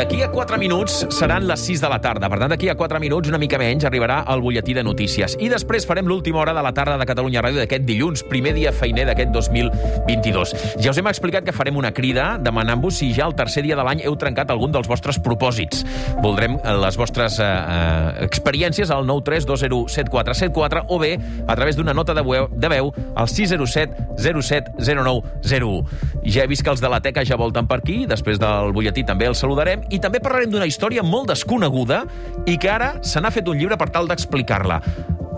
D'aquí a 4 minuts seran les 6 de la tarda. Per tant, d'aquí a 4 minuts, una mica menys, arribarà el butlletí de notícies. I després farem l'última hora de la tarda de Catalunya Ràdio d'aquest dilluns, primer dia feiner d'aquest 2022. Ja us hem explicat que farem una crida demanant-vos si ja el tercer dia de l'any heu trencat algun dels vostres propòsits. Voldrem eh, les vostres eh, eh, experiències al 932017474 o bé a través d'una nota de veu, de veu al 607 07 0901. Ja he vist que els de la Teca ja volten per aquí, després del butlletí també els saludarem, i també parlarem d'una història molt desconeguda i que ara se n'ha fet un llibre per tal d'explicar-la.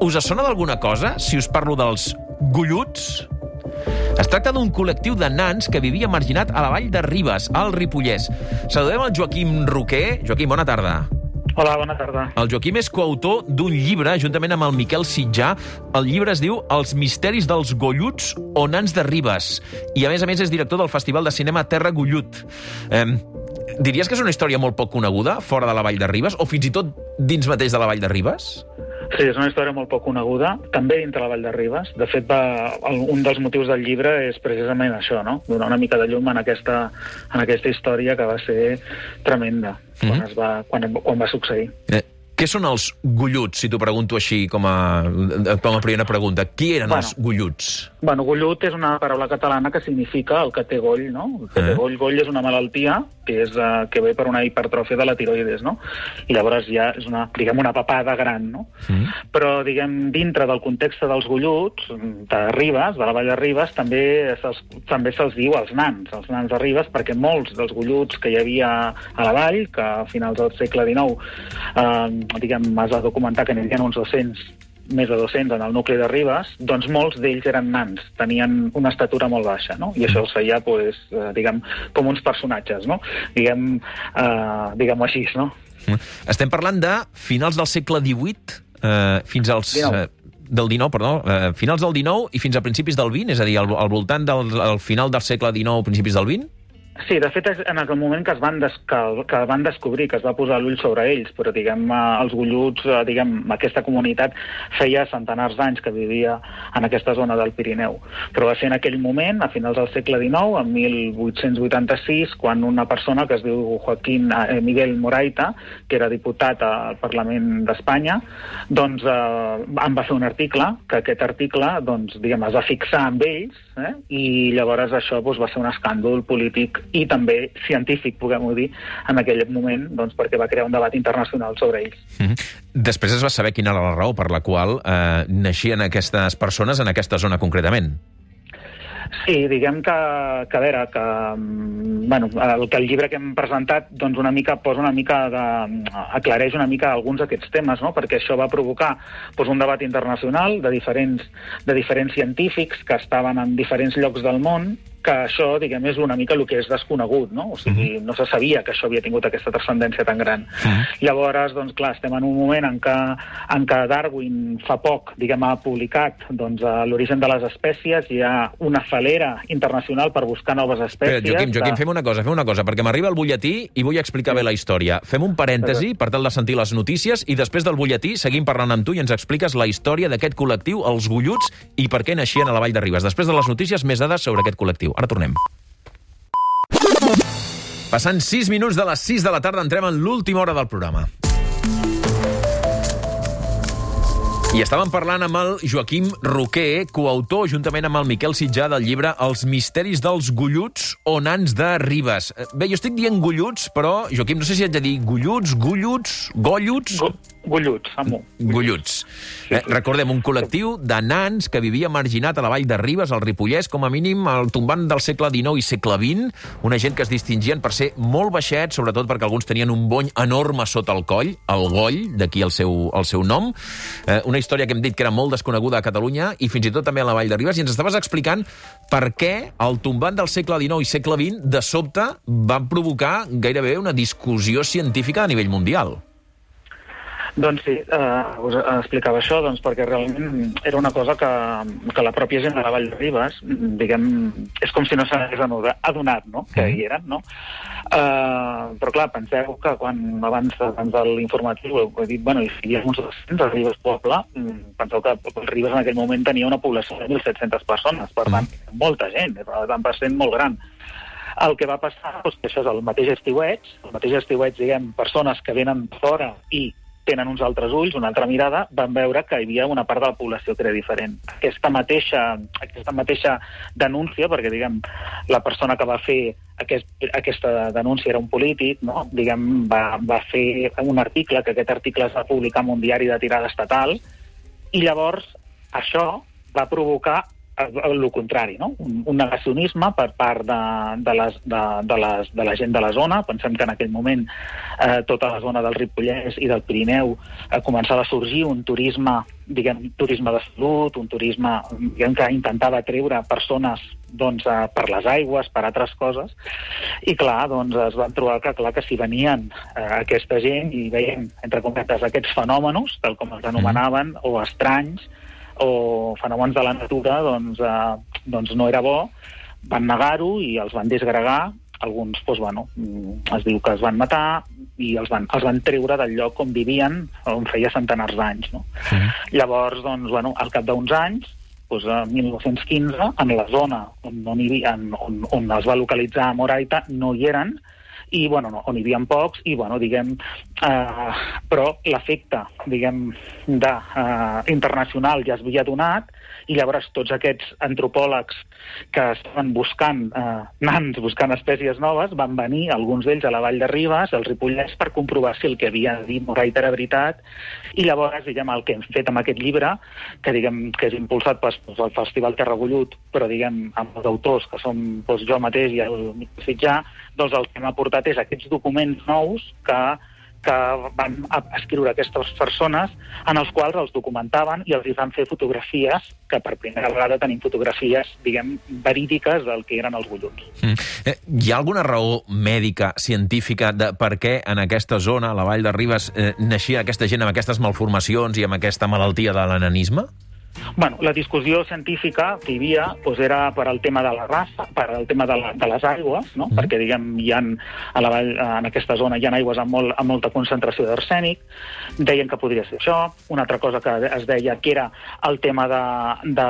Us sona d'alguna cosa si us parlo dels golluts? Es tracta d'un col·lectiu de nans que vivia marginat a la vall de Ribes, al Ripollès. Saludem el Joaquim Roquer. Joaquim, bona tarda. Hola, bona tarda. El Joaquim és coautor d'un llibre, juntament amb el Miquel Sitjà. El llibre es diu Els misteris dels golluts o nans de Ribes. I, a més a més, és director del Festival de Cinema Terra Gollut. Eh, diries que és una història molt poc coneguda, fora de la Vall de Ribes, o fins i tot dins mateix de la Vall de Ribes? Sí, és una història molt poc coneguda, també dintre la Vall de Ribes. De fet, va, un dels motius del llibre és precisament això, no? donar una mica de llum en aquesta, en aquesta història que va ser tremenda mm -hmm. quan, es va, quan, quan va succeir. Eh, què són els golluts, si t'ho pregunto així com a, com a primera pregunta? Qui eren bueno, els golluts? Bueno, gollut és una paraula catalana que significa el que té goll, no? El que eh? té goll, goll és una malaltia que, és, uh, que ve per una hipertròfia de la tiroides, no? I llavors ja és una, diguem, una papada gran, no? Mm. Però, diguem, dintre del context dels golluts, de Ribes, de la Vall de Ribes, també se'ls també se'ls diu els nans, els nans de Ribes, perquè molts dels golluts que hi havia a la vall, que a finals del segle XIX, eh, diguem, es va documentar que n'hi havia uns 200 més de 200 en el nucli de Ribes, doncs molts d'ells eren nans, tenien una estatura molt baixa, no? I això els feia, pues, eh, diguem, com uns personatges, no? Diguem, eh, diguem així, no? Estem parlant de finals del segle XVIII eh, fins als... 19. Eh, del 19, perdó, eh, finals del 19 i fins a principis del 20, és a dir, al, al voltant del al final del segle XIX, principis del 20? Sí, de fet, en el moment que es van, des, que, que van descobrir, que es va posar l'ull sobre ells, però, diguem, els golluts, eh, diguem, aquesta comunitat feia centenars d'anys que vivia en aquesta zona del Pirineu. Però va ser en aquell moment, a finals del segle XIX, en 1886, quan una persona que es diu Joaquín eh, Miguel Moraita, que era diputat al Parlament d'Espanya, doncs eh, en va fer un article, que aquest article, doncs, diguem, es va fixar amb ells, eh, i llavors això doncs, va ser un escàndol polític i també científic, puguem-ho dir, en aquell moment, doncs, perquè va crear un debat internacional sobre ells. Mm -hmm. Després es va saber quina era la raó per la qual eh, naixien aquestes persones en aquesta zona concretament. Sí, diguem que, que a veure, que, bueno, el, que el llibre que hem presentat doncs una mica posa una mica de, aclareix una mica alguns d'aquests temes, no? perquè això va provocar doncs, un debat internacional de diferents, de diferents científics que estaven en diferents llocs del món que això, diguem, és una mica el que és desconegut, no? O sigui, uh -huh. no se sabia que això havia tingut aquesta transcendència tan gran. Uh -huh. Llavors, doncs, clar, estem en un moment en què, en què Darwin fa poc, diguem, ha publicat doncs, l'origen de les espècies, hi ha una falera internacional per buscar noves espècies. Espera, Joaquim, Joaquim, de... fem una cosa, fem una cosa, perquè m'arriba el butlletí i vull explicar sí. bé la història. Fem un parèntesi per tal de sentir les notícies i després del butlletí seguim parlant amb tu i ens expliques la història d'aquest col·lectiu, els golluts, i per què naixien a la Vall de Ribes. Després de les notícies, més dades sobre aquest col·lectiu. Ara tornem. Passant 6 minuts de les 6 de la tarda, entrem en l'última hora del programa. I estàvem parlant amb el Joaquim Roquer, coautor, juntament amb el Miquel Sitjà, del llibre Els misteris dels golluts o nans de Ribes. Bé, jo estic dient golluts, però, Joaquim, no sé si haig de dir golluts, golluts, golluts... Go golluts, amo. Golluts. Eh, recordem, un col·lectiu de nans que vivia marginat a la vall de Ribes, al Ripollès, com a mínim al tombant del segle XIX i segle XX, una gent que es distingien per ser molt baixets, sobretot perquè alguns tenien un bony enorme sota el coll, el goll, d'aquí el, seu, el seu nom, eh, una història que hem dit que era molt desconeguda a Catalunya i fins i tot també a la Vall de Ribes, i ens estaves explicant per què el tombant del segle XIX i segle XX de sobte va provocar gairebé una discussió científica a nivell mundial. Doncs sí, eh, us explicava això doncs, perquè realment era una cosa que, que la pròpia gent de la Vall de Ribes, diguem, és com si no s'hagués adonat no? que hi eren, no? Eh, però clar, penseu que quan abans, abans de l'informatiu he dit, bueno, hi ha uns 200 a Ribes Poble, penseu que Ribes en aquell moment tenia una població de 1.700 persones, per tant, molta gent, per tant, va ser molt gran. El que va passar, doncs, que això és el mateix estiueig, el mateix estiueig, diguem, persones que venen fora i tenen uns altres ulls, una altra mirada, van veure que hi havia una part de la població que era diferent. Aquesta mateixa, aquesta mateixa denúncia, perquè diguem, la persona que va fer aquest, aquesta denúncia era un polític, no? diguem, va, va fer un article, que aquest article es va publicar en un diari de tirada estatal, i llavors això va provocar el contrari, no? un, un negacionisme per part de, de, les, de, de, les, de la gent de la zona. Pensem que en aquell moment eh, tota la zona del Ripollès i del Pirineu eh, començava a sorgir un turisme, diguem, turisme de salut, un turisme diguem, que intentava treure persones doncs, eh, per les aigües, per altres coses, i clar, doncs es van trobar que, clar, que si venien eh, aquesta gent i veien, entre cometes, aquests fenòmenos, tal com els anomenaven, o estranys, o fenòmens de la natura, doncs, eh, doncs no era bo, van negar-ho i els van disgregar, alguns doncs, bueno, mm, es diu que es van matar i els van, els van treure del lloc on vivien, on feia centenars d'anys. No? Sí. Llavors, doncs, bueno, al cap d'uns anys, doncs, a 1915, en la zona on, on, hi, on, on, on es va localitzar Moraita, no hi eren, i bueno, no, on hi havia pocs, i bueno, diguem, eh, però l'efecte, diguem, de, eh, internacional ja es havia donat, i llavors tots aquests antropòlegs que estaven buscant eh, nans, buscant espècies noves, van venir, alguns d'ells a la Vall de Ribes, al Ripollès, per comprovar si el que havia dit Morait era veritat, i llavors, diguem, el que hem fet amb aquest llibre, que diguem que és impulsat pel, pel Festival Terragollut, però diguem, amb els autors, que som doncs, jo mateix i el Fitjà, doncs el que hem aportat és aquests documents nous que que van escriure aquestes persones en els quals els documentaven i els van fer fotografies que per primera vegada tenim fotografies, diguem, verídiques del que eren els golluts. Mm. Eh, hi ha alguna raó mèdica, científica, de per què en aquesta zona, a la Vall de Ribes, eh, naixia aquesta gent amb aquestes malformacions i amb aquesta malaltia de l'ananisme? Bueno, la discussió científica que hi havia doncs, era per al tema de la raça, per al tema de, la, de les aigües, no? Mm. perquè diguem, hi ha, a la vall, en aquesta zona hi ha aigües amb, molt, amb molta concentració d'arsènic, deien que podria ser això, una altra cosa que es deia que era el tema de, de,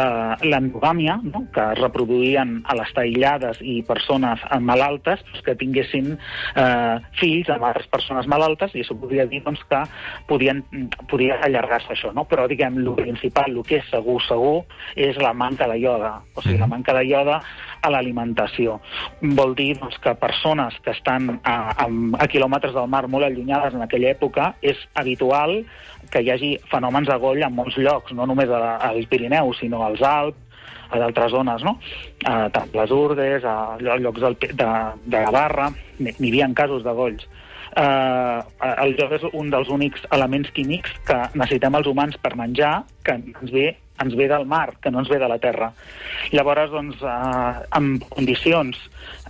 de l'endogàmia, no? que es reproduïen a les taillades i persones malaltes doncs, que tinguessin eh, fills amb altres persones malaltes, i això podria dir doncs, que podien, podia allargar-se això, no? però diguem, el principal, el que és segur, segur, és la manca de ioda. O sigui, la mhm. manca de ioda a l'alimentació. Vol dir doncs, que persones que estan a, a, a quilòmetres del mar molt allunyades en aquella època és habitual que hi hagi fenòmens de goll en molts llocs, no només al Pirineu, sinó als Alps, a d'altres zones, no? A tant les Urdes, a llocs del, de, de la Barra, n'hi havia casos de golls eh, el joc és un dels únics elements químics que necessitem els humans per menjar, que ens ve ens ve del mar, que no ens ve de la terra. Llavors, doncs, eh, amb condicions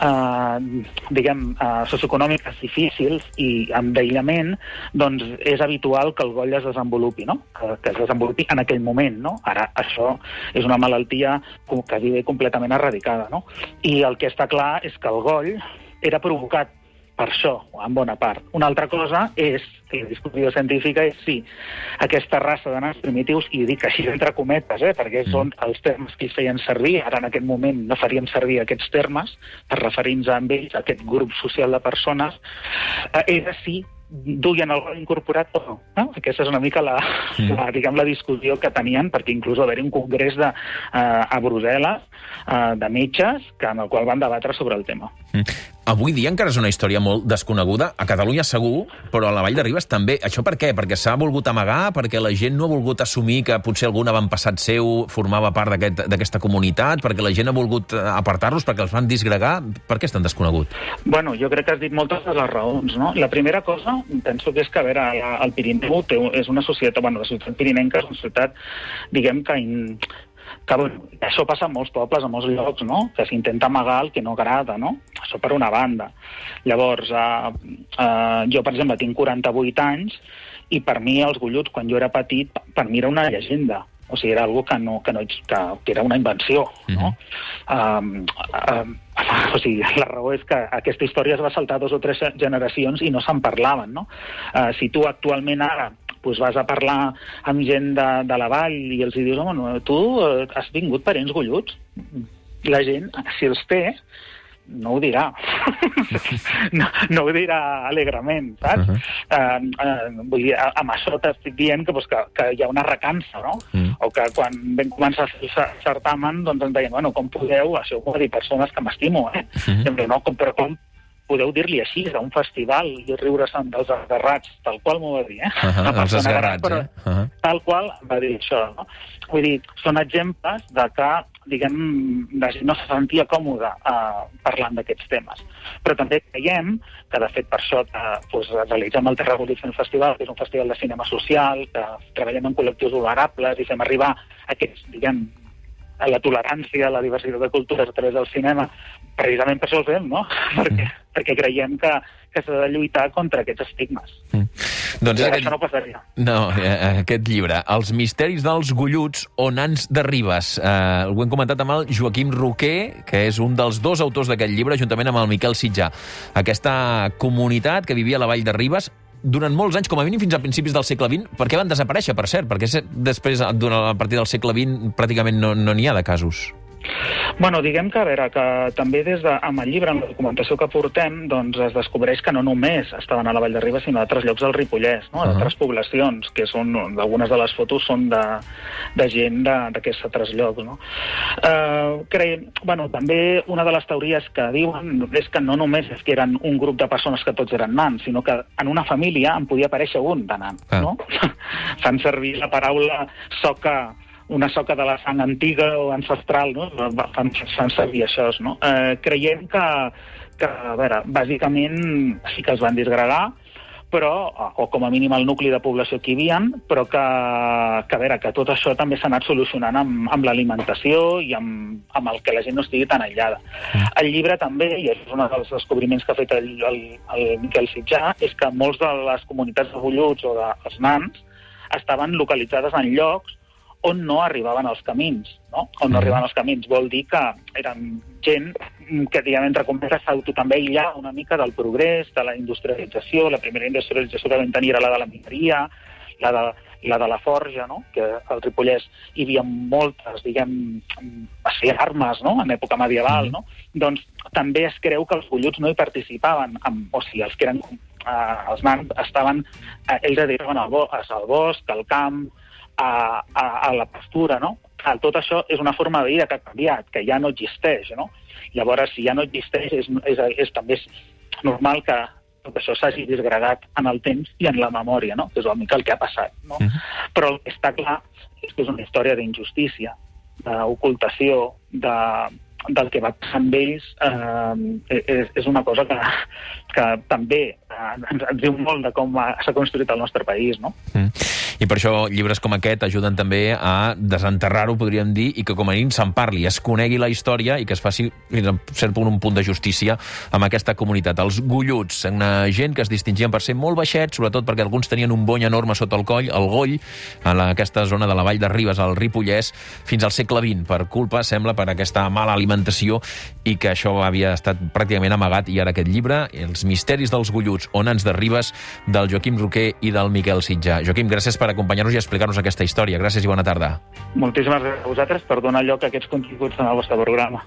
eh, diguem, eh, socioeconòmiques difícils i amb d'aïllament, doncs és habitual que el goll es desenvolupi, no? que, que es desenvolupi en aquell moment. No? Ara, això és una malaltia quasi completament erradicada. No? I el que està clar és que el goll era provocat per això, en bona part. Una altra cosa és, que la discussió científica és si aquesta raça de nans primitius, i dic així entre cometes, eh, perquè mm. són els termes que es feien servir, ara en aquest moment no faríem servir aquests termes per referir-nos a ells, a aquest grup social de persones, eh, era si duien el gol incorporat o no. no? Aquesta és una mica la, mm. la, diguem, la discussió que tenien, perquè inclús va haver un congrés de, uh, a Brussel·les uh, de metges que, en el qual van debatre sobre el tema. Avui dia encara és una història molt desconeguda. A Catalunya segur, però a la Vall de Ribes també. Això per què? Perquè s'ha volgut amagar? Perquè la gent no ha volgut assumir que potser algun avantpassat seu formava part d'aquesta aquest, comunitat? Perquè la gent ha volgut eh, apartar-los? Perquè els van disgregar? Per què és tan desconegut? Bueno, jo crec que has dit moltes de les raons, no? La primera cosa, penso que és que, a veure, el Pirineu té, és una societat, bueno, la ciutat pirinenca és una ciutat, diguem que in, bueno, això passa en molts pobles, en molts llocs, no? que s'intenta amagar el que no agrada, no? això per una banda. Llavors, eh, eh, jo, per exemple, tinc 48 anys i per mi els golluts, quan jo era petit, per mi era una llegenda. O sigui, era algo que, no, que, no, que, que era una invenció, no? Mm -hmm. um, um, o sigui, la raó és que aquesta història es va saltar dos o tres generacions i no se'n parlaven, no? Uh, si tu actualment ara pues vas a parlar amb gent de, de la vall i els dius, home, no, tu eh, has vingut parents golluts? La gent, si els té, no ho dirà. no, no ho dirà alegrement, saps? Uh -huh. uh, uh, vull dir, amb això t'estic dient que, pues, que, que hi ha una recança, no? Uh mm. -huh. O que quan vam començar el certamen, doncs ens deien, bueno, com podeu, això ho va dir persones que m'estimo, eh? Uh -huh. I em diuen, no, com, però com podeu dir-li així, a un festival, i riure-se'n dels esgarrats, tal qual m'ho va dir, eh? Uh -huh, els esgarrats, gran, però, eh? Uh -huh. Tal qual va dir això, no? Vull dir, són exemples de que diguem, la gent no se sentia còmoda eh, parlant d'aquests temes. Però també creiem que, de fet, per això eh, doncs, realitzem el Terra Revolution Festival, que és un festival de cinema social, que treballem en col·lectius vulnerables i fem arribar aquests, diguem, a la tolerància, a la diversitat de cultures a través del cinema, precisament per això el fem, no? Mm. perquè, perquè creiem que, que s'ha de lluitar contra aquests estigmes. Mm. Doncs I aquest... això no passaria. No, eh, aquest llibre, Els misteris dels golluts o nans de Ribes. Eh, ho hem comentat amb el Joaquim Roquer, que és un dels dos autors d'aquest llibre, juntament amb el Miquel Sitjà. Aquesta comunitat que vivia a la vall de Ribes durant molts anys, com a mínim fins a principis del segle XX, per què van desaparèixer, per cert? Perquè després, durant, a partir del segle XX, pràcticament no n'hi no ha de casos. Bueno, diguem que, a veure, que també des de, amb el llibre, en la documentació que portem, doncs es descobreix que no només estaven a la Vall de Riba, sinó a altres llocs del Ripollès, no? a altres uh -huh. poblacions, que són, algunes de les fotos són de, de gent d'aquests altres llocs. No? Uh, creiem, bueno, també una de les teories que diuen és que no només és que eren un grup de persones que tots eren nans, sinó que en una família en podia aparèixer un de nan. Uh -huh. no? Fan servir la paraula soca una soca de la sang antiga o ancestral, no? fan, fan servir això, no? Eh, creiem que, que, a veure, bàsicament sí que es van disgregar, però, o com a mínim el nucli de població que hi havia, però que, que, a veure, que tot això també s'ha anat solucionant amb, amb l'alimentació i amb, amb el que la gent no estigui tan aïllada. Mm. El llibre també, i és un dels descobriments que ha fet el, el, el Miquel Sitjà, és que molts de les comunitats de bulluts o dels nans estaven localitzades en llocs on no arribaven els camins, no? On no arribaven els camins. Vol dir que eren gent que, diguem, entre cometes, s'auto també aïllar una mica del progrés, de la industrialització. La primera industrialització que vam tenir era la de la mineria, la de, la de la forja, no? que al Ripollès hi havia moltes, diguem, a ser armes no? en època medieval. No? Doncs també es creu que els bulluts no hi participaven, amb, o sigui, els que eren eh, els nans estaven, eh, ells dedicaven al, bo, al bosc, al camp, a, a, a la postura, no? Tot això és una forma de vida que ha canviat, que ja no existeix, no? Llavors, si ja no existeix, és, és, és també és normal que tot això s'hagi disgregat en el temps i en la memòria, no? que és una mica el que ha passat. No? Uh mhm. -huh. Però el que està clar és que és una història d'injustícia, d'ocultació, de, del que va passar amb ells eh, és, és una cosa que, que també eh, ens, ens diu molt de com s'ha construït el nostre país, no? Mm. I per això llibres com aquest ajuden també a desenterrar-ho, podríem dir, i que com a mínim se'n parli, es conegui la història i que es faci, fins a cert punt, un punt de justícia amb aquesta comunitat. Els golluts, una gent que es distingien per ser molt baixets, sobretot perquè alguns tenien un bony enorme sota el coll, el goll, la, aquesta zona de la vall de Ribes, al Ripollès, fins al segle XX, per culpa, sembla, per aquesta mala alimentació i que això havia estat pràcticament amagat i ara aquest llibre, Els misteris dels golluts o nans de Ribes, del Joaquim Roquer i del Miquel Sitjà. Joaquim, gràcies per acompanyar-nos i explicar-nos aquesta història. Gràcies i bona tarda. Moltíssimes gràcies a vosaltres per donar lloc a aquests continguts en el vostre programa.